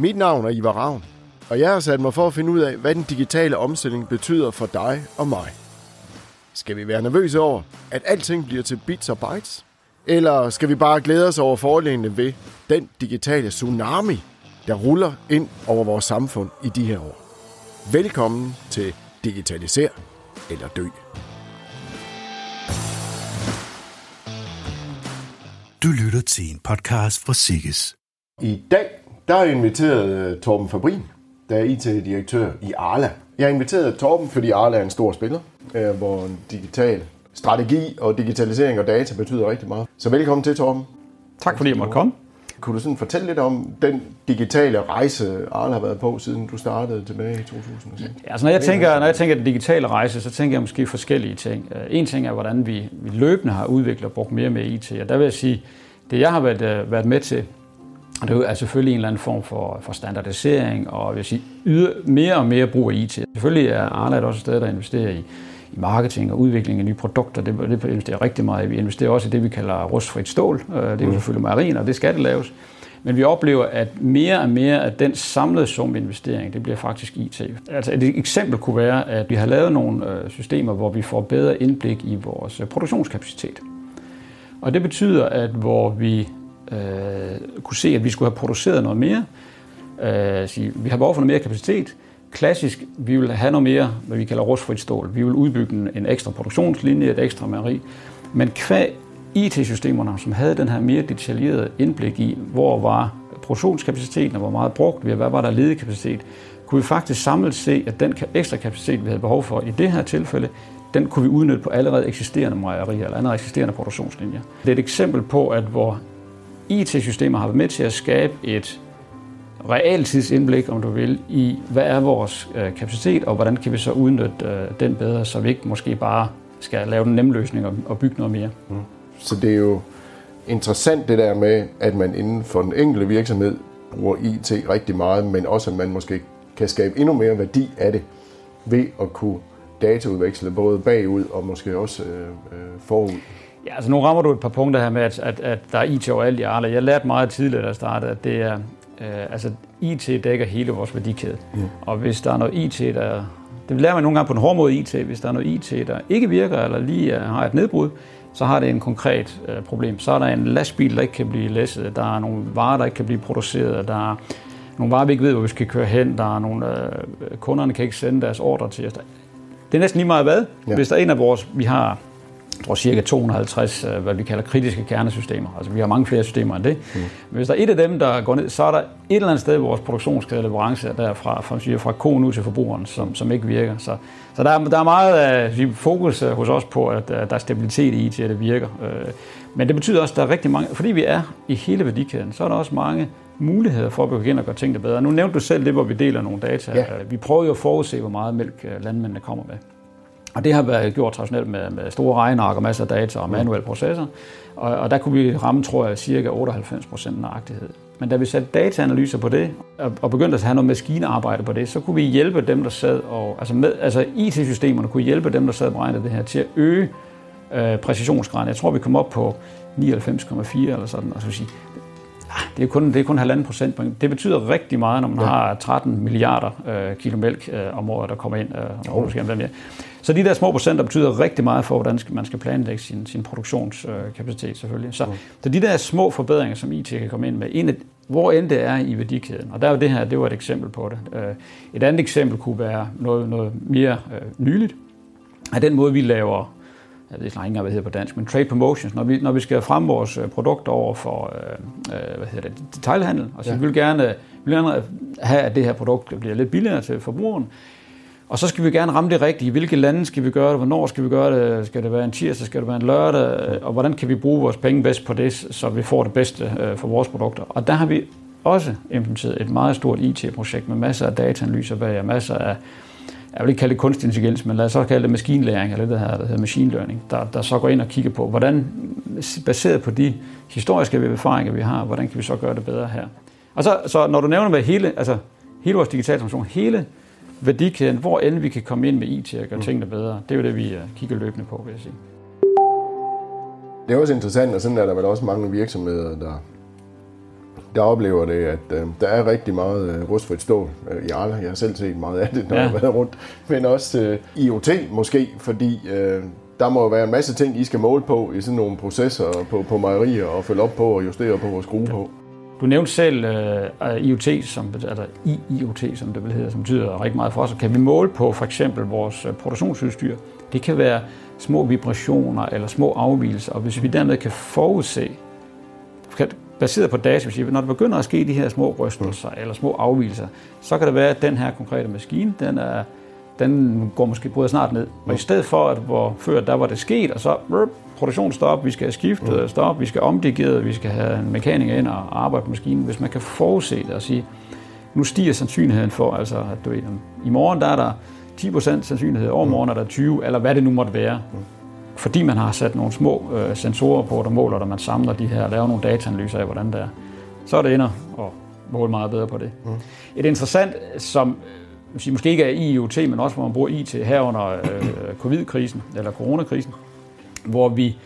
Mit navn er Ivar Ravn, og jeg har sat mig for at finde ud af, hvad den digitale omstilling betyder for dig og mig. Skal vi være nervøse over, at alting bliver til bits og bytes? Eller skal vi bare glæde os over fordelene ved den digitale tsunami, der ruller ind over vores samfund i de her år? Velkommen til Digitaliser eller Dø. Du lytter til en podcast fra Sikkes. I dag der er jeg inviteret øh, Torben Fabrin, der er IT-direktør i Arla. Jeg har inviteret Torben, fordi Arla er en stor spiller, øh, hvor en digital strategi og digitalisering og data betyder rigtig meget. Så velkommen til, Torben. Tak fordi jeg måtte komme. Kunne du sådan fortælle lidt om den digitale rejse, Arla har været på, siden du startede tilbage i 2006? Ja, altså når, jeg tænker, når jeg tænker den digitale rejse, så tænker jeg måske forskellige ting. Øh, en ting er, hvordan vi, vi løbende har udviklet og brugt mere med IT. Og der vil jeg sige, det jeg har været, været med til, og det er selvfølgelig en eller anden form for, for standardisering, og vil sige, yder mere og mere brug af IT. Selvfølgelig er Arla også et sted, der investerer i, i marketing og udvikling af nye produkter. Det, det investerer rigtig meget. Vi investerer også i det, vi kalder rustfrit stål. Øh, det er jo mm. selvfølgelig marin, og det skal det laves. Men vi oplever, at mere og mere af den samlede sum investering, det bliver faktisk IT. Altså et eksempel kunne være, at vi har lavet nogle øh, systemer, hvor vi får bedre indblik i vores øh, produktionskapacitet. Og det betyder, at hvor vi øh, kunne se, at vi skulle have produceret noget mere, øh, sige, vi har behov for noget mere kapacitet, klassisk, vi vil have noget mere, hvad vi kalder rustfrit stål. Vi vil udbygge en ekstra produktionslinje, et ekstra mejeri. Men kvæg IT-systemerne, som havde den her mere detaljerede indblik i, hvor var produktionskapaciteten, og hvor meget brugt vi, hvad var der ledig kapacitet, kunne vi faktisk samlet se, at den ekstra kapacitet, vi havde behov for i det her tilfælde, den kunne vi udnytte på allerede eksisterende mejerier eller andre eksisterende produktionslinjer. Det er et eksempel på, at hvor IT-systemer har været med til at skabe et realtidsindblik, om du vil, i hvad er vores øh, kapacitet, og hvordan kan vi så udnytte øh, den bedre, så vi ikke måske bare skal lave den nemme løsning og bygge noget mere. Mm. Så det er jo interessant det der med, at man inden for den enkelte virksomhed bruger IT rigtig meget, men også at man måske kan skabe endnu mere værdi af det ved at kunne dataudveksle både bagud og måske også øh, øh forud. Ja, altså nu rammer du et par punkter her med, at, at, at der er IT overalt i Arla. Jeg lærte meget tidligt, da jeg startede, at det er, øh, altså IT dækker hele vores værdikæde. Mm. Og hvis der er noget IT, der... Det lærer man nogle gange på en hård måde IT. Hvis der er noget IT, der ikke virker, eller lige har et nedbrud, så har det en konkret øh, problem. Så er der en lastbil, der ikke kan blive læsset. Der er nogle varer, der ikke kan blive produceret. Der er nogle varer, vi ikke ved, hvor vi skal køre hen. Der er nogle... Øh, kunderne kan ikke sende deres ordre til os. Det er næsten lige meget hvad. Ja. Hvis der er en af vores... Vi har jeg tror cirka 250, øh, hvad vi kalder kritiske kernesystemer. Altså vi har mange flere systemer end det. Mm. Men hvis der er et af dem, der går ned, så er der et eller andet sted i vores produktionskæde leverance der fra, fra, fra koen ud til forbrugeren, som, som ikke virker. Så, så der, er, der er meget uh, fokus uh, hos os på, at uh, der er stabilitet i IT, at det virker. Uh, men det betyder også, at der er rigtig mange, fordi vi er i hele værdikæden, så er der også mange muligheder for at begynde at gøre tingene bedre. Nu nævnte du selv det, hvor vi deler nogle data. Ja. Vi prøver jo at forudse, hvor meget mælk landmændene kommer med. Og det har været gjort traditionelt med, med store regneark og masser af data og manuelle processer. Og, og der kunne vi ramme, tror jeg, cirka 98 procent nøjagtighed. Men da vi satte dataanalyser på det, og, og begyndte at have noget maskinarbejde på det, så kunne vi hjælpe dem, der sad og... Altså, med, altså IT-systemerne kunne hjælpe dem, der sad og beregnede det her, til at øge øh, præcisionsgraden. Jeg tror, vi kom op på 99,4 eller sådan. Og så sige, det er kun, det er kun halvanden procent. Det betyder rigtig meget, når man ja. har 13 milliarder øh, kilo mælk øh, om året, der kommer ind. Øh, oh. måske mere. Så de der små procenter betyder rigtig meget for, hvordan man skal planlægge sin, sin produktionskapacitet selvfølgelig. Så, mm. så de der små forbedringer, som IT kan komme ind med, en af, hvor end det er i værdikæden. Og der er jo det her, det var et eksempel på det. Øh, et andet eksempel kunne være noget, noget mere øh, nyligt. Af den måde, vi laver jeg ved ikke engang, hvad det hedder på dansk, men trade promotions, når vi, når vi skal frem vores øh, produkter over for øh, hvad hedder det, detailhandel, og så ja. vi vil gerne, vi vil gerne have, at det her produkt bliver lidt billigere til forbrugeren, og så skal vi gerne ramme det rigtige. Hvilke lande skal vi gøre det? Hvornår skal vi gøre det? Skal det være en tirsdag? Skal det være en lørdag? Og hvordan kan vi bruge vores penge bedst på det, så vi får det bedste øh, for vores produkter? Og der har vi også implementeret et meget stort IT-projekt med masser af dataanalyser bag og masser af, jeg vil ikke kalde det kunstig intelligens, men lad os så kalde det maskinlæring, eller det her, der hedder machine learning, der, der så går ind og kigger på, hvordan, baseret på de historiske erfaringer, vi har, hvordan kan vi så gøre det bedre her. Og så, så når du nævner med hele, altså hele vores digitale transformation, hele værdikæden, hvor end vi kan komme ind med IT og gøre mm. tingene bedre. Det er jo det, vi øh, kigger løbende på, vil jeg sige. Det er også interessant, og sådan er der vel også mange virksomheder, der, der oplever det, at øh, der er rigtig meget øh, rustfrit stål øh, i Arla. Jeg har selv set meget af det, når Ja. jeg har været rundt. Men også øh, IoT måske, fordi øh, der må jo være en masse ting, I skal måle på i sådan nogle processer på, på mejerier og følge op på og justere på og skrue på. Du nævnte selv uh, IoT, som, altså IoT, som det vil hedde, som betyder rigtig meget for os. Kan vi måle på for eksempel vores øh, produktionsudstyr? Det kan være små vibrationer eller små afvielser, og hvis vi dermed kan forudse, kan- baseret på data, hvis vi- når der begynder at ske de her små rystelser eller små afvielser, så kan det være, at den her konkrete maskine, den, er, den går måske bryder snart ned. Og i stedet for, at hvor før der var det sket, og så brrr, produktion stop, vi skal have skiftet stop, vi skal omdirigeret, vi skal have en mekaniker ind og arbejde på maskinen. Hvis man kan forudse det og sige, nu stiger sandsynligheden for, altså at du i morgen der er der 10% sandsynlighed, overmorgen er der 20, eller hvad det nu måtte være. Fordi man har sat nogle små øh, sensorer på, der måler, når man samler de her, laver nogle dataanalyser af, hvordan det er. Så er det ender og måle meget bedre på det. Mm. Et interessant, som sige, måske ikke er IoT, men også hvor man bruger IT her under øh, covid-krisen, eller coronakrisen, hvor vi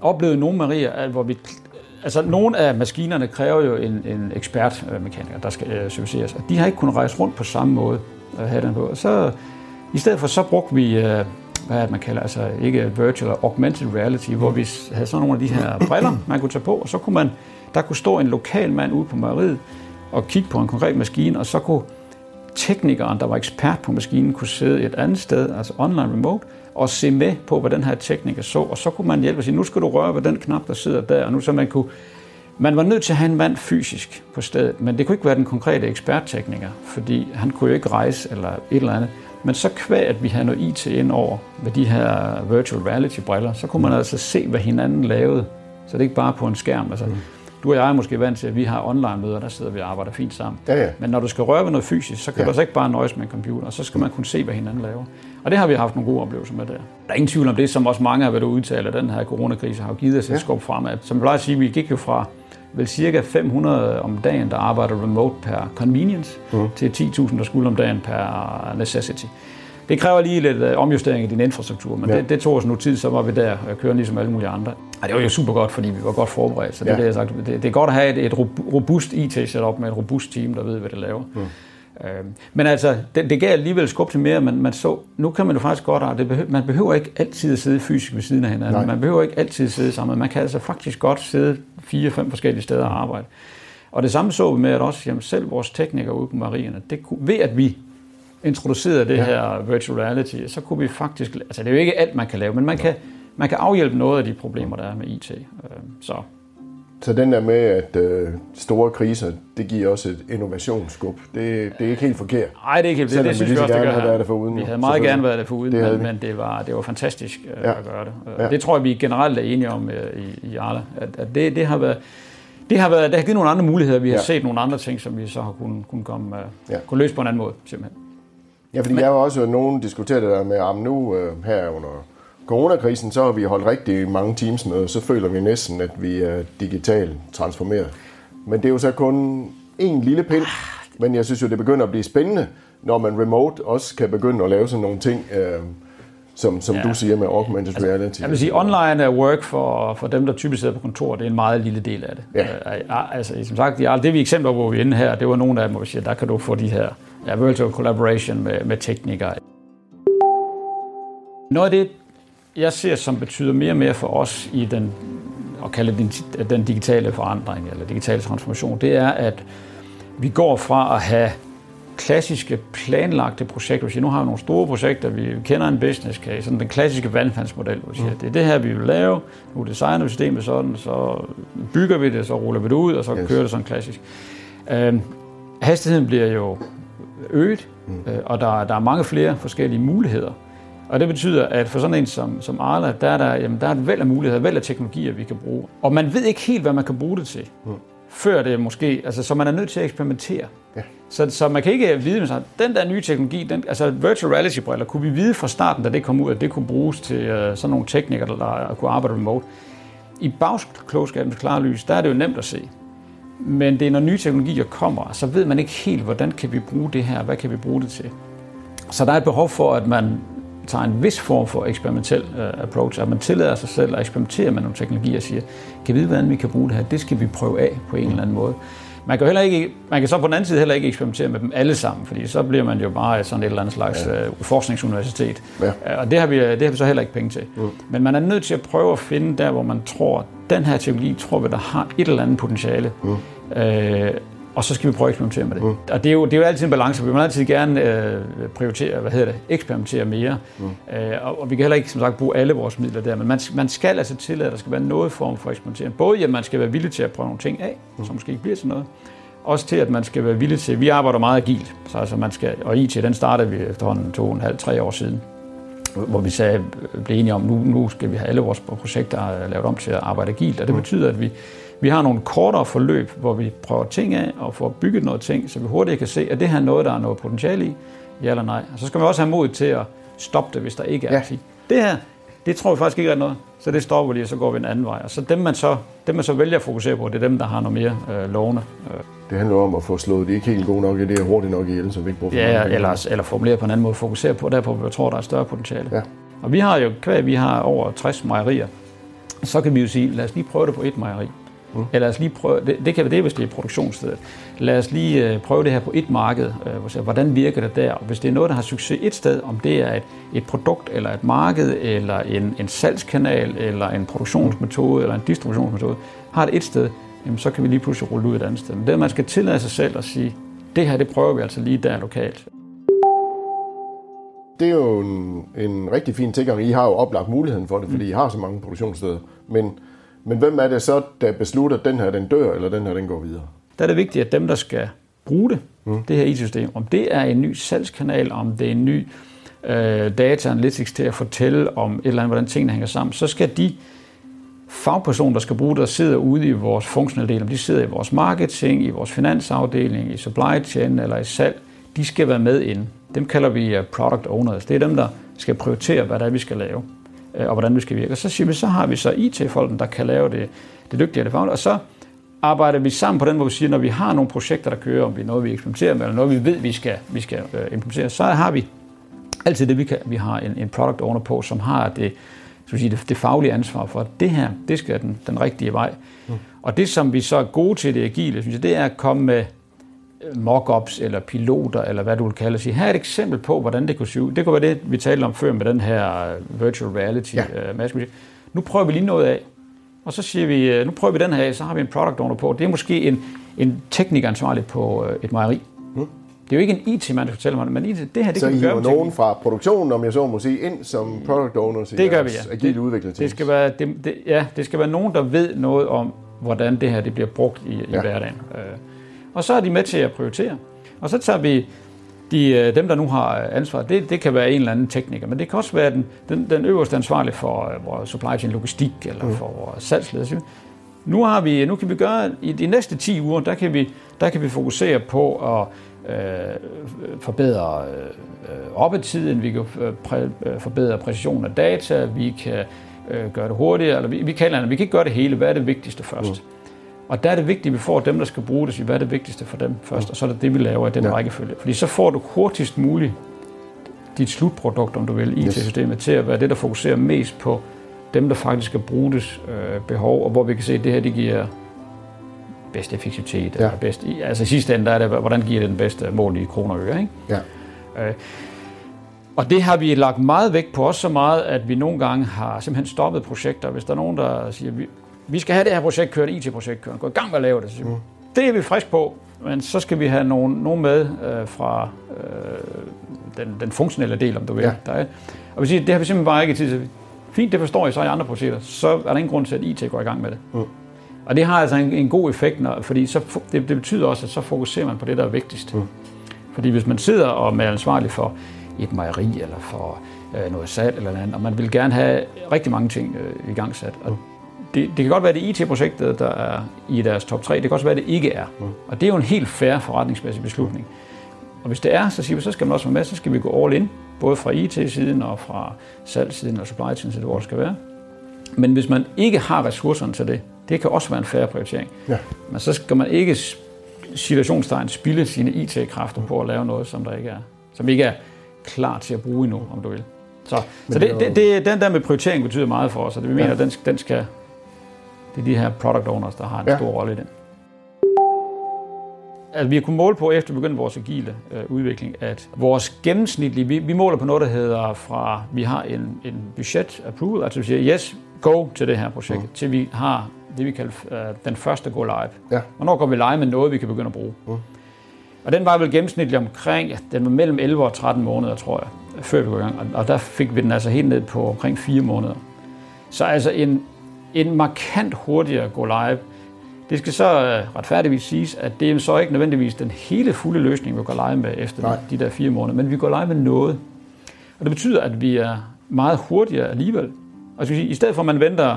oplevede nogle Maria, at hvor vi Altså, nogle af maskinerne kræver jo en, en ekspertmekaniker, der skal øh, serviceres, og de har ikke kunnet rejse rundt på samme måde at have den på. Og så, i stedet for, så brugte vi, øh, hvad man kalder, altså ikke virtual, augmented reality, hvor vi havde sådan nogle af de her briller, man kunne tage på, og så kunne man, der kunne stå en lokal mand ude på mejeriet og kigge på en konkret maskine, og så kunne teknikeren, der var ekspert på maskinen, kunne sidde et andet sted, altså online remote, og se med på, hvad den her tekniker så, og så kunne man hjælpe og sige, nu skal du røre ved den knap, der sidder der, og nu så man kunne man var nødt til at have en mand fysisk på stedet, men det kunne ikke være den konkrete eksperttekniker, fordi han kunne jo ikke rejse eller et eller andet. Men så kvæg, at vi havde noget IT ind over med de her virtual reality-briller, så kunne man altså se, hvad hinanden lavede. Så det er ikke bare på en skærm. Altså, du og jeg er måske vant til, at vi har online-møder, der sidder vi og arbejder fint sammen. Ja, ja. Men når du skal røre ved noget fysisk, så kan ja. Du altså ikke bare nøjes med en computer, så skal man kunne se, hvad hinanden laver. Og det har vi haft nogle gode oplevelser med der. Der er ingen tvivl om det, som også mange har været udtale, at den her coronakrise har givet os et ja. skub fremad. Som jeg plejer at sige, vi gik jo fra vel cirka 500 om dagen, der arbejder remote per convenience, mm. til 10.000, der skulle om dagen per necessity. Det kræver lige lidt øh, omjustering i din infrastruktur, men ja. Det, det tog os nu tid, så var vi der øh, kørende ligesom alle mulige andre. Og det var jo super godt, fordi vi var godt forberedt, så det, Ja. det, jeg sagt, det, det er godt at have et, et rob- robust IT-setup med et robust team, der ved, hvad det laver. Mm. Øh, men altså, det, det gav alligevel skub til mere, men man så, nu kan man jo faktisk godt, det behøver, man behøver ikke altid at sidde fysisk ved siden af hinanden. Nej. Man behøver ikke altid at sidde sammen. Man kan altså faktisk godt sidde fire-fem forskellige steder og arbejde. Og det samme så vi med, at også jamen, selv vores teknikere ude på marierne, det kunne, ved at vi introducerede det ja. her virtual reality, så kunne vi faktisk, altså det er jo ikke alt, man kan lave, men man kan, man kan afhjælpe noget af de problemer, der er med IT. Øh, Så Så den der med, at øh, store kriser, det giver også et innovationsskub. Det, det er ikke helt forkert. Nej, det er ikke helt det, Selvom det vi synes vi så også, det gerne gør havde her. været der foruden Vi havde meget gerne været der foruden, Det men, men det, var, det var fantastisk øh, Ja. at gøre det. Øh, Ja. Det tror jeg, vi generelt er enige om øh, i, i Arla, at, at det, det har været det har, været, det har givet nogle andre muligheder. Vi har Ja. set nogle andre ting, som vi så har kunnet, kunnet, komme, øh, Ja. kunne løse på en anden måde, simpelthen. Ja, fordi jeg har også nogen diskuteret det der med, at nu øh, her under coronakrisen, så har vi holdt rigtig mange teams med, og så føler vi næsten, at vi er digitalt transformeret. Men det er jo så kun en lille pind, men jeg synes jo, det begynder at blive spændende, når man remote også kan begynde at lave sådan nogle ting, øh, som, som Ja. du siger med augmented reality. Jeg vil sige, online work for, for dem, der typisk sidder på kontor, det er en meget lille del af det. Ja. Øh, altså, som sagt, de- det vi eksempler, hvor vi er inde her, det var nogle af dem, hvor vi siger, der kan du få de her ja, virtual collaboration med, med teknikere. Noget af det, jeg ser, som betyder mere og mere for os i den, at kalde den, den digitale forandring, eller digitale transformation, det er, at vi går fra at have klassiske planlagte projekter. Siger, nu har vi nogle store projekter, vi kender en business case, sådan den klassiske vandfandsmodel, hvor vi siger, det er det her, vi vil lave, nu designer vi systemet sådan, så bygger vi det, så ruller vi det ud, og så Yes. kører det sådan klassisk. Øhm, hastigheden bliver jo øget, mm. øh, og der, der er mange flere forskellige muligheder. Og det betyder, at for sådan en som, som Arla, der er, der, jamen, der er et væld af muligheder, væld af teknologier, vi kan bruge. Og man ved ikke helt, hvad man kan bruge det til, mm. før det måske, altså så man er nødt til at eksperimentere. Ja. Så, så man kan ikke vide, med sig, den der nye teknologi, den, altså virtual reality-briller, kunne vi vide fra starten, da det kom ud, at det kunne bruges til uh, sådan nogle teknikere, der, der kunne arbejde remote. I bagklogskabens klare lys, der er det jo nemt at se. Men det er, når nye teknologier kommer, så ved man ikke helt, hvordan kan vi bruge det her, hvad kan vi bruge det til. Så der er et behov for, at man tager en vis form for eksperimentel uh, approach, at man tillader sig selv at eksperimentere med nogle teknologier og siger, kan vi vide, hvordan vi kan bruge det her? Det skal vi prøve af på en eller anden måde. Man kan, heller ikke, man kan så på den anden side heller ikke eksperimentere med dem alle sammen, fordi så bliver man jo bare sådan et eller andet slags ja. uh, forskningsuniversitet. Ja. Uh, og det har, vi, det har vi så heller ikke penge til. Mm. Men man er nødt til at prøve at finde der, hvor man tror, den her teknologi tror vi, der har et eller andet potentiale. Mm. Uh, og så skal vi prøve at eksperimentere med det. Mm. Og det er, jo, det er jo altid en balance, vi vil altid gerne øh, prioritere, hvad hedder det, eksperimentere mere. Mm. Øh, og, og vi kan heller ikke, som sagt, bruge alle vores midler der, men man, man skal altså tillade, at der skal være noget form for eksperimentering. Både at man skal være villig til at prøve nogle ting af, mm. som måske ikke bliver til noget, også til, at man skal være villig til, vi arbejder meget agilt, så altså man skal, og IT, den startede vi efterhånden to og en halv, tre år siden, hvor vi sagde, blev enige om, nu, nu skal vi have alle vores projekter lavet om til at arbejde agilt, og det mm. betyder, at vi vi har nogle kortere forløb, hvor vi prøver ting af og får bygget noget ting, så vi hurtigt kan se, at det her er noget, der er noget potentiale i, ja eller nej. Og så skal man også have mod til at stoppe det, hvis der ikke er. Ja. Det her, det tror vi faktisk ikke er noget, så det stopper vi lige, og så går vi en anden vej. Og så dem, man så, dem, man så vælger at fokusere på, det er dem, der har noget mere øh, lovende. Det handler om at få slået de ikke helt gode nok det er hurtigt nok ihjel, så vi ikke bruger Ja, eller, eller formulere på en anden måde, fokusere på der, hvor vi tror, der er større potentiale. Ja. Og vi har jo, kvæg vi har over 60 mejerier, så kan vi jo sige, lad os lige prøve det på et mejeri. Mm. Eller lad os lige prøve, det, det kan være det, hvis det er produktionsstedet. Lad os lige øh, prøve det her på et marked. Øh, hvordan virker det der? Hvis det er noget, der har succes et sted, om det er et, et produkt, eller et marked, eller en, en salgskanal, eller en produktionsmetode, eller en distributionsmetode, har det et sted, jamen, så kan vi lige pludselig rulle ud et andet sted. Men det, man skal tillade sig selv at sige, det her, det prøver vi altså lige der lokalt. Det er jo en, en rigtig fin tilgang. I har jo oplagt muligheden for det, fordi I har så mange produktionssteder. Men men hvem er det så, der beslutter, at den her den dør, eller den her den går videre? Der er det vigtigt, at dem, der skal bruge det, mm. det her IT-system, om det er en ny salgskanal, om det er en ny øh, data analytics til at fortælle om et eller andet, hvordan tingene hænger sammen, så skal de fagpersoner, der skal bruge det, der sidder ude i vores funktionelle del, om de sidder i vores marketing, i vores finansafdeling, i supply chain eller i salg, de skal være med ind. Dem kalder vi øh, product owners. Det er dem, der skal prioritere, hvad det er, vi skal lave. Øh, og hvordan det skal virke. Og så siger vi, så har vi så IT-folken, der kan lave det, det dygtige det og så arbejder vi sammen på den måde, vi siger, når vi har nogle projekter, der kører, om vi er noget, vi eksperimenterer med, eller noget, vi ved, vi skal, vi skal øh, implementere, så har vi altid det, vi kan. Vi har en, en product owner på, som har det, så sige, det, det faglige ansvar for, at det her, det skal den, den rigtige vej. Mm. Og det, som vi så er gode til det agile, synes jeg, det er at komme med mockups eller piloter, eller hvad du vil kalde det. Her er et eksempel på, hvordan det kunne se ud. Det kunne være det, vi talte om før med den her øh, virtual reality. Ja. Uh, nu prøver vi lige noget af, og så siger vi, øh, nu prøver vi den her af, så har vi en product owner på. Det er måske en, en teknikansvarlig på et mejeri. Mm. Det er jo ikke en IT-mand, der fortæller mig men IT, det her, det så kan vi gøre. Så I nogen fra produktionen, om jeg så må sige, ind som product owners i det gør vi, ja. agile udvikling. Det skal være, det, det, ja, det skal være nogen, der ved noget om, hvordan det her det bliver brugt i, i ja. hverdagen. Uh, og så er de med til at prioritere. Og så tager vi de, øh, dem, der nu har ansvar. Det, det kan være en eller anden tekniker, men det kan også være den, den, den øverste ansvarlige for uh, vores supply chain logistik eller mm. for vores salgsledelse. Nu, har vi, nu kan vi gøre, i de næste 10 uger, der kan vi, der kan vi fokusere på at øh, forbedre øh, oppetiden, vi kan øh, præ, øh, forbedre præcision af data, vi kan øh, gøre det hurtigere, eller vi, vi, kan, vi kan ikke gøre det hele. Hvad er det vigtigste først? Mm. Og der er det vigtigt, at vi får dem, der skal bruge det, hvad er det vigtigste for dem først, og så er det det, vi laver i den ja. rækkefølge. Fordi så får du hurtigst muligt dit slutprodukt, om du vil, IT-systemet, yes. til at være det, der fokuserer mest på dem, der faktisk skal bruge det øh, behov, og hvor vi kan se, at det her det giver bedst effektivitet. Ja. Eller bedst, altså i sidste ende, der er det, hvordan giver det den bedste mål i kroner og øre. Ikke? Ja. Øh, og det har vi lagt meget vægt på, også så meget, at vi nogle gange har simpelthen stoppet projekter. Hvis der er nogen, der siger, vi skal have det her projekt kørt, IT-projekt kørt, gå i gang med at lave det. Så mm. Det er vi frisk på, men så skal vi have nogen, nogen med øh, fra øh, den, den funktionelle del, om du vil. Ja. Der er. Og vi siger, det har vi simpelthen bare ikke tid til. Fint, det forstår jeg så i andre projekter. Så er der ingen grund til, at IT går i gang med det. Mm. Og det har altså en, en god effekt, når, fordi så, det, det betyder også, at så fokuserer man på det, der er vigtigst. Mm. Fordi hvis man sidder og er ansvarlig for et mejeri eller for øh, noget salg eller andet, og man vil gerne have rigtig mange ting øh, i gang sat, og mm det, det kan godt være, det IT-projektet, der er i deres top 3. Det kan også være, det ikke er. Mm. Og det er jo en helt fair forretningsmæssig beslutning. Og hvis det er, så siger vi, så skal man også være med, så skal vi gå all in, både fra IT-siden og fra salgssiden og supply chain, hvor det skal være. Men hvis man ikke har ressourcerne til det, det kan også være en færre prioritering. Ja. Men så skal man ikke situationstegn spille sine IT-kræfter på at lave noget, som der ikke er, som ikke er klar til at bruge endnu, om du vil. Så, så det, det, det, den der med prioritering betyder meget for os, og det vi mener, ja. den, den skal det er de her product owners, der har en ja. stor rolle i det. altså, vi har kunnet måle på, efter vi begyndte vores agile øh, udvikling, at vores gennemsnitlige, vi, vi måler på noget, der hedder fra, vi har en, en budget approval, altså vi siger, yes, go til det her projekt, mm. til vi har det, vi kalder øh, den første go live. Ja. Hvornår går vi live med noget, vi kan begynde at bruge? Mm. Og den var vel gennemsnitligt omkring, ja, den var mellem 11 og 13 måneder, tror jeg, før vi går i gang. Og, og der fik vi den altså helt ned på omkring 4 måneder. Så altså en, en markant hurtigere go live. Det skal så øh, retfærdigvis siges, at det er så ikke nødvendigvis den hele fulde løsning, vi går live med efter Nej. de der fire måneder, men vi går live med noget. Og det betyder, at vi er meget hurtigere alligevel. Og sige, i stedet for at man venter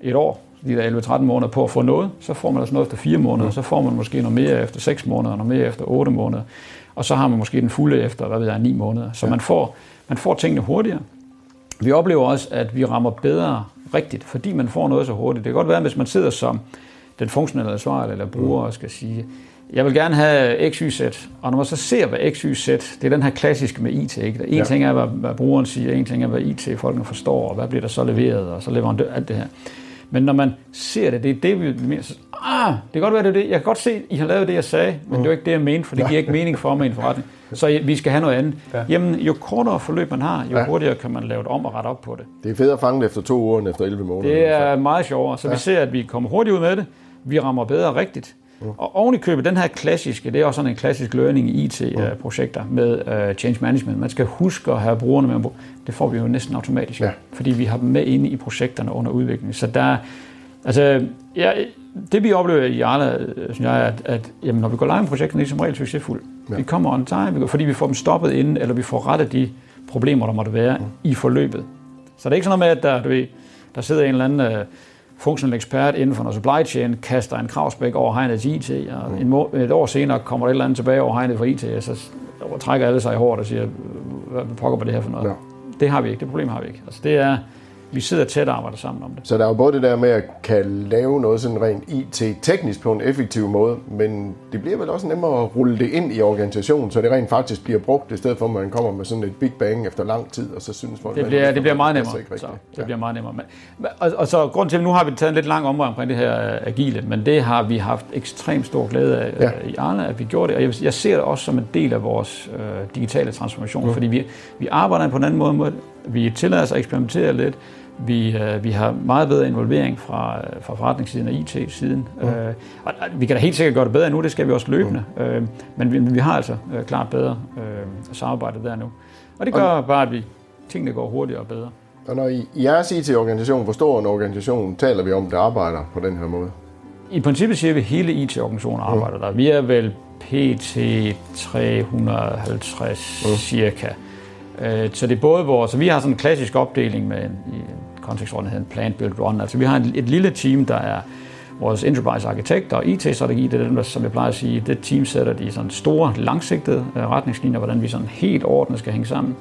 et år, de der 11-13 måneder på at få noget, så får man altså noget efter 4 måneder, så får man måske noget mere efter 6 måneder, noget mere efter 8 måneder, og så har man måske den fulde efter, hvad ved jeg, 9 måneder. Så man, får, man får tingene hurtigere. Vi oplever også, at vi rammer bedre rigtigt, fordi man får noget så hurtigt. Det kan godt være, hvis man sidder som den funktionelle ansvarlige eller bruger og skal sige, jeg vil gerne have X, Y, Z. Og når man så ser, hvad X, Y, Z, det er den her klassiske med IT. Ikke? En ja. ting er, hvad, hvad brugeren siger, en ting er, hvad IT-folkene forstår, og hvad bliver der så leveret, og så leverandør, alt det her. Men når man ser det, det er det, vi mener, så, ah, det kan godt være, det er det. Jeg kan godt se, I har lavet det, jeg sagde, men det er ikke det, jeg mente, for det giver ikke mening for mig i en forretning. Så vi skal have noget andet. Ja. Ja. Jamen, jo kortere forløb man har, jo Ja. hurtigere kan man lave det om og rette op på det. Det er fedt at fange det efter to uger end efter 11 måneder. Det er meget sjovere. Så ja. vi ser, at vi kommer hurtigt ud med det. Vi rammer bedre rigtigt. Mm. Og oven i købet, den her klassiske, det er også sådan en klassisk learning i IT-projekter med uh, change management. Man skal huske at have brugerne med. Det får vi jo næsten automatisk, Ja. fordi vi har dem med inde i projekterne under udvikling. Så der, altså, ja, det vi oplever i Arla, øh, synes jeg, er, at, at jamen, når vi går live med projekterne, er de som regel succesfulde. Ja. Vi kommer on time, fordi vi får dem stoppet inden, eller vi får rettet de problemer, der måtte være mm. i forløbet. Så det er ikke sådan noget med, at der, du ved, der sidder en eller anden uh, funktionel ekspert inden for noget supply chain, kaster en kravspæk over hegnet til IT, og Mm. en må, et år senere kommer der et eller andet tilbage over hegnet for IT, og så trækker alle sig i håret og siger, hvad pokker på det her for noget? Ja. Det har vi ikke, det problem har vi ikke. Altså det er, vi sidder tæt og arbejder sammen om det. Så der er jo både det der med at kan lave noget sådan rent IT-teknisk på en effektiv måde, men det bliver vel også nemmere at rulle det ind i organisationen, så det rent faktisk bliver brugt, i stedet for at man kommer med sådan et big bang efter lang tid, og så synes folk... Det "Hvad er bliver, det bliver meget nemmere. Så, rigtigt." det bliver meget nemmere. Men, og, og så grund til, at nu har vi taget en lidt lang omvej omkring det her øh, agile, men det har vi haft ekstremt stor glæde af Ja. ja. i Arne, at vi gjorde det. Og jeg, jeg ser det også som en del af vores øh, digitale transformation, mm. fordi vi, vi arbejder på en anden måde. Vi tillader os at eksperimentere lidt. Vi, øh, vi har meget bedre involvering fra, øh, fra forretningssiden og IT-siden. Mm. Øh, og og vi kan da helt sikkert gøre det bedre nu, det skal vi også løbende. Mm. Øh, men, vi, vi har altså øh, klart bedre øh, samarbejde der nu. Og det gør bare, at vi, tingene går hurtigere og bedre. Og når I, i jeres IT-organisation, hvor stor en organisation taler vi om, der arbejder på den her måde? I princippet siger vi, at hele IT-organisationen arbejder der. Vi er vel PT 350 mm. cirka. Så det er både vores... Så vi har sådan en klassisk opdeling med i en kontekst, hvor den hedder en Plant Build Run. Altså vi har et, et lille team, der er vores enterprise arkitekter og IT-strategi, det er dem, der, som jeg plejer at sige, det team sætter de sådan store, langsigtede øh, retningslinjer, hvordan vi sådan helt ordnet skal hænge sammen.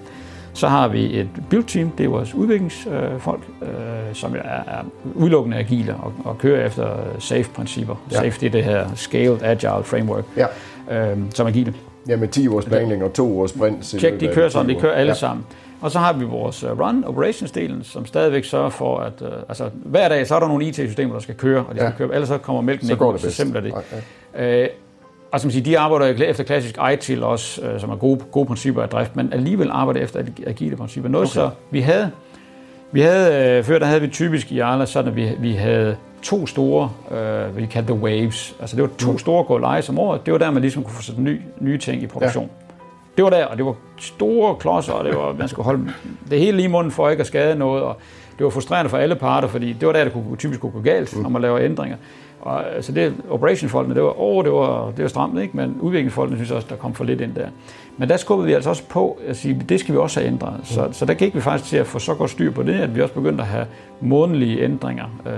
Så har vi et build-team, det er vores udviklingsfolk, øh, som er, er udelukkende agile og, og kører efter øh, SAFe-principper. Ja. SAFe det er det her Scaled Agile Framework, Ja, øh, som er agile. Ja med 10 ugers planning og 2 ugers sprint. Check, de kører sådan, de kører alle ja. sammen. Og så har vi vores øh, run operations-delen, som stadigvæk sørger for, at øh, altså, hver dag så er der nogle IT-systemer, der skal køre, og de skal Ja. køre, ellers så kommer mælken Så ikke går det så simpelt er det. Ja, Øh, og som siger, de arbejder efter klassisk ITIL også, øh, som er gode, gode principper af drift, men alligevel arbejder efter agile principper. Noget okay. så vi havde, vi havde øh, før der havde vi typisk i Arla sådan, at vi, vi havde to store, øh, hvad kaldte the waves. Altså det var to Mm. store go live om året. Det var der, man ligesom kunne få sat ny, nye ting i produktion. Ja. Det var der, og det var store klodser, og det var, man skulle holde det hele lige i munden for ikke at skade noget, og det var frustrerende for alle parter, fordi det var der, det kunne, typisk kunne gå galt, mm. når man laver ændringer. Og, så det, operation-folkene, det var, åh, det var, det var stramt, ikke? men udviklingsfolkene synes også, der kom for lidt ind der. Men der skubbede vi altså også på at sige, det skal vi også have ændret. Så, mm. så der gik vi faktisk til at få så godt styr på det, at vi også begyndte at have månedlige ændringer, øh,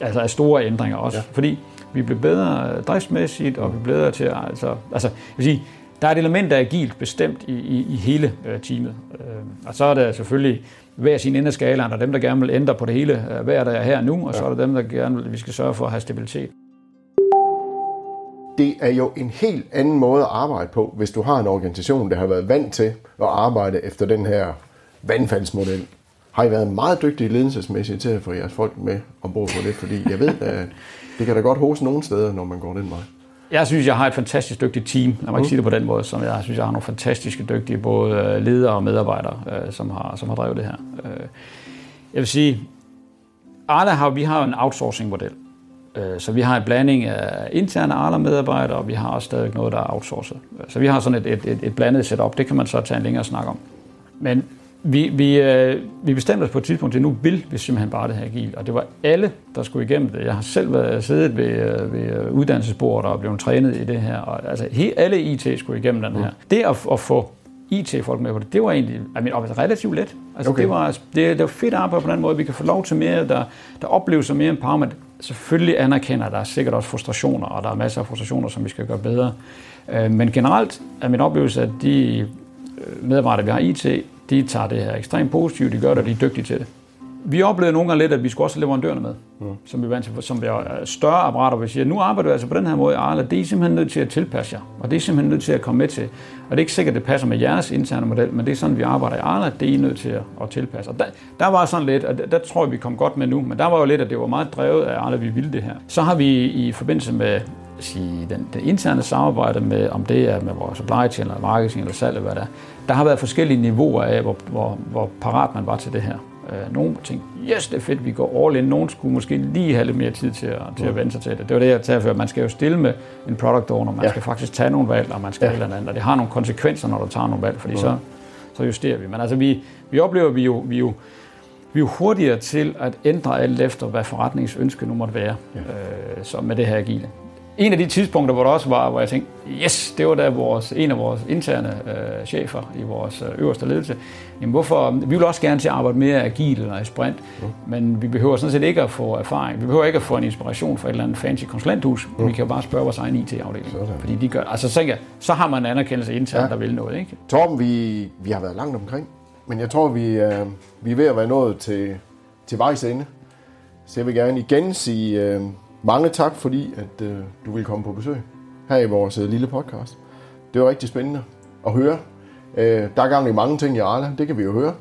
altså store ændringer også, ja. fordi vi blev bedre driftsmæssigt, og vi blev bedre til at, altså, altså jeg vil sige, der er et element af agilt bestemt i, i, i hele øh, teamet. Øh, og så er der selvfølgelig hver sin ende af skalaen, der er dem, der gerne vil ændre på det hele øh, hver dag her nu, og så er der dem, der gerne vil, vi skal sørge for at have stabilitet. Det er jo en helt anden måde at arbejde på, hvis du har en organisation, der har været vant til at arbejde efter den her vandfaldsmodel. Har I været meget dygtige ledelsesmæssigt til at få jeres folk med ombord på det? Fordi jeg ved, at det kan da godt hose nogle steder, når man går den vej. Jeg synes, jeg har et fantastisk dygtigt team. Lad mig ikke sige det på den måde, som jeg synes, jeg har nogle fantastiske dygtige både øh, ledere og medarbejdere, øh, som har, som har drevet det her. Øh, jeg vil sige, Arla har, vi har en outsourcing-model. Så vi har en blanding af interne Arla-medarbejdere, og vi har også stadig noget, der er outsourcet. Så vi har sådan et, et, et, et blandet setup. Det kan man så tage en længere snak om. Men vi, vi, øh, vi bestemte os på et tidspunkt at nu vil vi simpelthen bare det her agil. Og det var alle, der skulle igennem det. Jeg har selv været siddet ved, øh, ved uddannelsesbordet og blevet trænet i det her. Og, altså, he, alle IT skulle igennem den her. Det at, at få IT-folk med på det, det var egentlig I mean, relativt let. Altså, okay. det, var, det, det var fedt arbejde på den måde. Vi kan få lov til mere, der, der opleves mere empowerment. Selvfølgelig anerkender, at der er sikkert også frustrationer, og der er masser af frustrationer, som vi skal gøre bedre. Øh, men generelt er min oplevelse, at de medarbejdere, vi har IT, de tager det her ekstremt positivt, de gør det, og de er dygtige til det. Vi oplevede nogle gange lidt, at vi skulle også have leverandørerne med, mm. som vi vant til, som er større apparater, vi siger, nu arbejder du altså på den her måde Arla, det er I simpelthen nødt til at tilpasse jer, og det er simpelthen nødt til at komme med til. Og det er ikke sikkert, at det passer med jeres interne model, men det er sådan, vi arbejder i Arla, det er I nødt til at, at tilpasse. Og der, der var sådan lidt, og der, der tror jeg, vi kom godt med nu, men der var jo lidt, at det var meget drevet af Arla, vi ville det her. Så har vi i forbindelse med sige, den, den interne samarbejde med, om det er med vores supply chain, eller marketing, eller salg, eller hvad det er, der har været forskellige niveauer af, hvor, hvor, hvor parat man var til det her. Øh, nogle tænkte, yes, det er fedt, vi går all in. Nogle skulle måske lige have lidt mere tid til at, til at vende sig til det. Det var det, jeg tager før. Man skal jo stille med en product owner. Man ja. skal faktisk tage nogle valg, og man skal ja. eller andet. Og det har nogle konsekvenser, når du tager nogle valg, fordi ja. så, så justerer vi. Men altså, vi, vi oplever, vi jo, vi jo vi er jo hurtigere til at ændre alt efter, hvad forretningsønske nu måtte være, ja. øh, så med det her agile en af de tidspunkter, hvor der også var, hvor jeg tænkte, yes, det var da vores, en af vores interne øh, chefer i vores øh, øverste ledelse. Jamen hvorfor, vi vil også gerne til at arbejde mere agil eller i sprint, mm. men vi behøver sådan set ikke at få erfaring. Vi behøver ikke at få en inspiration fra et eller andet fancy konsulenthus. Mm. Vi kan jo bare spørge vores egen IT-afdeling. Fordi de gør, altså så, jeg, så har man en anerkendelse internt, ja. der vil noget. Ikke? Torben, vi, vi har været langt omkring, men jeg tror, vi, øh, vi er ved at være nået til, til vejs ende. Så jeg vil gerne igen sige... Øh, mange tak, fordi at, øh, du ville komme på besøg her i vores øh, lille podcast. Det var rigtig spændende at høre. Øh, der er gang i mange ting i Arla, det kan vi jo høre.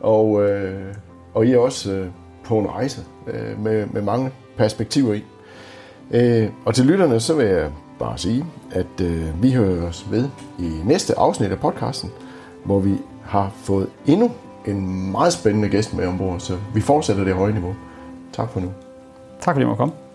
Og, øh, og I er også øh, på en rejse øh, med, med mange perspektiver i. Øh, og til lytterne, så vil jeg bare sige, at øh, vi hører os ved i næste afsnit af podcasten, hvor vi har fået endnu en meget spændende gæst med ombord, så vi fortsætter det høje niveau. Tak for nu. Tak fordi du måtte komme.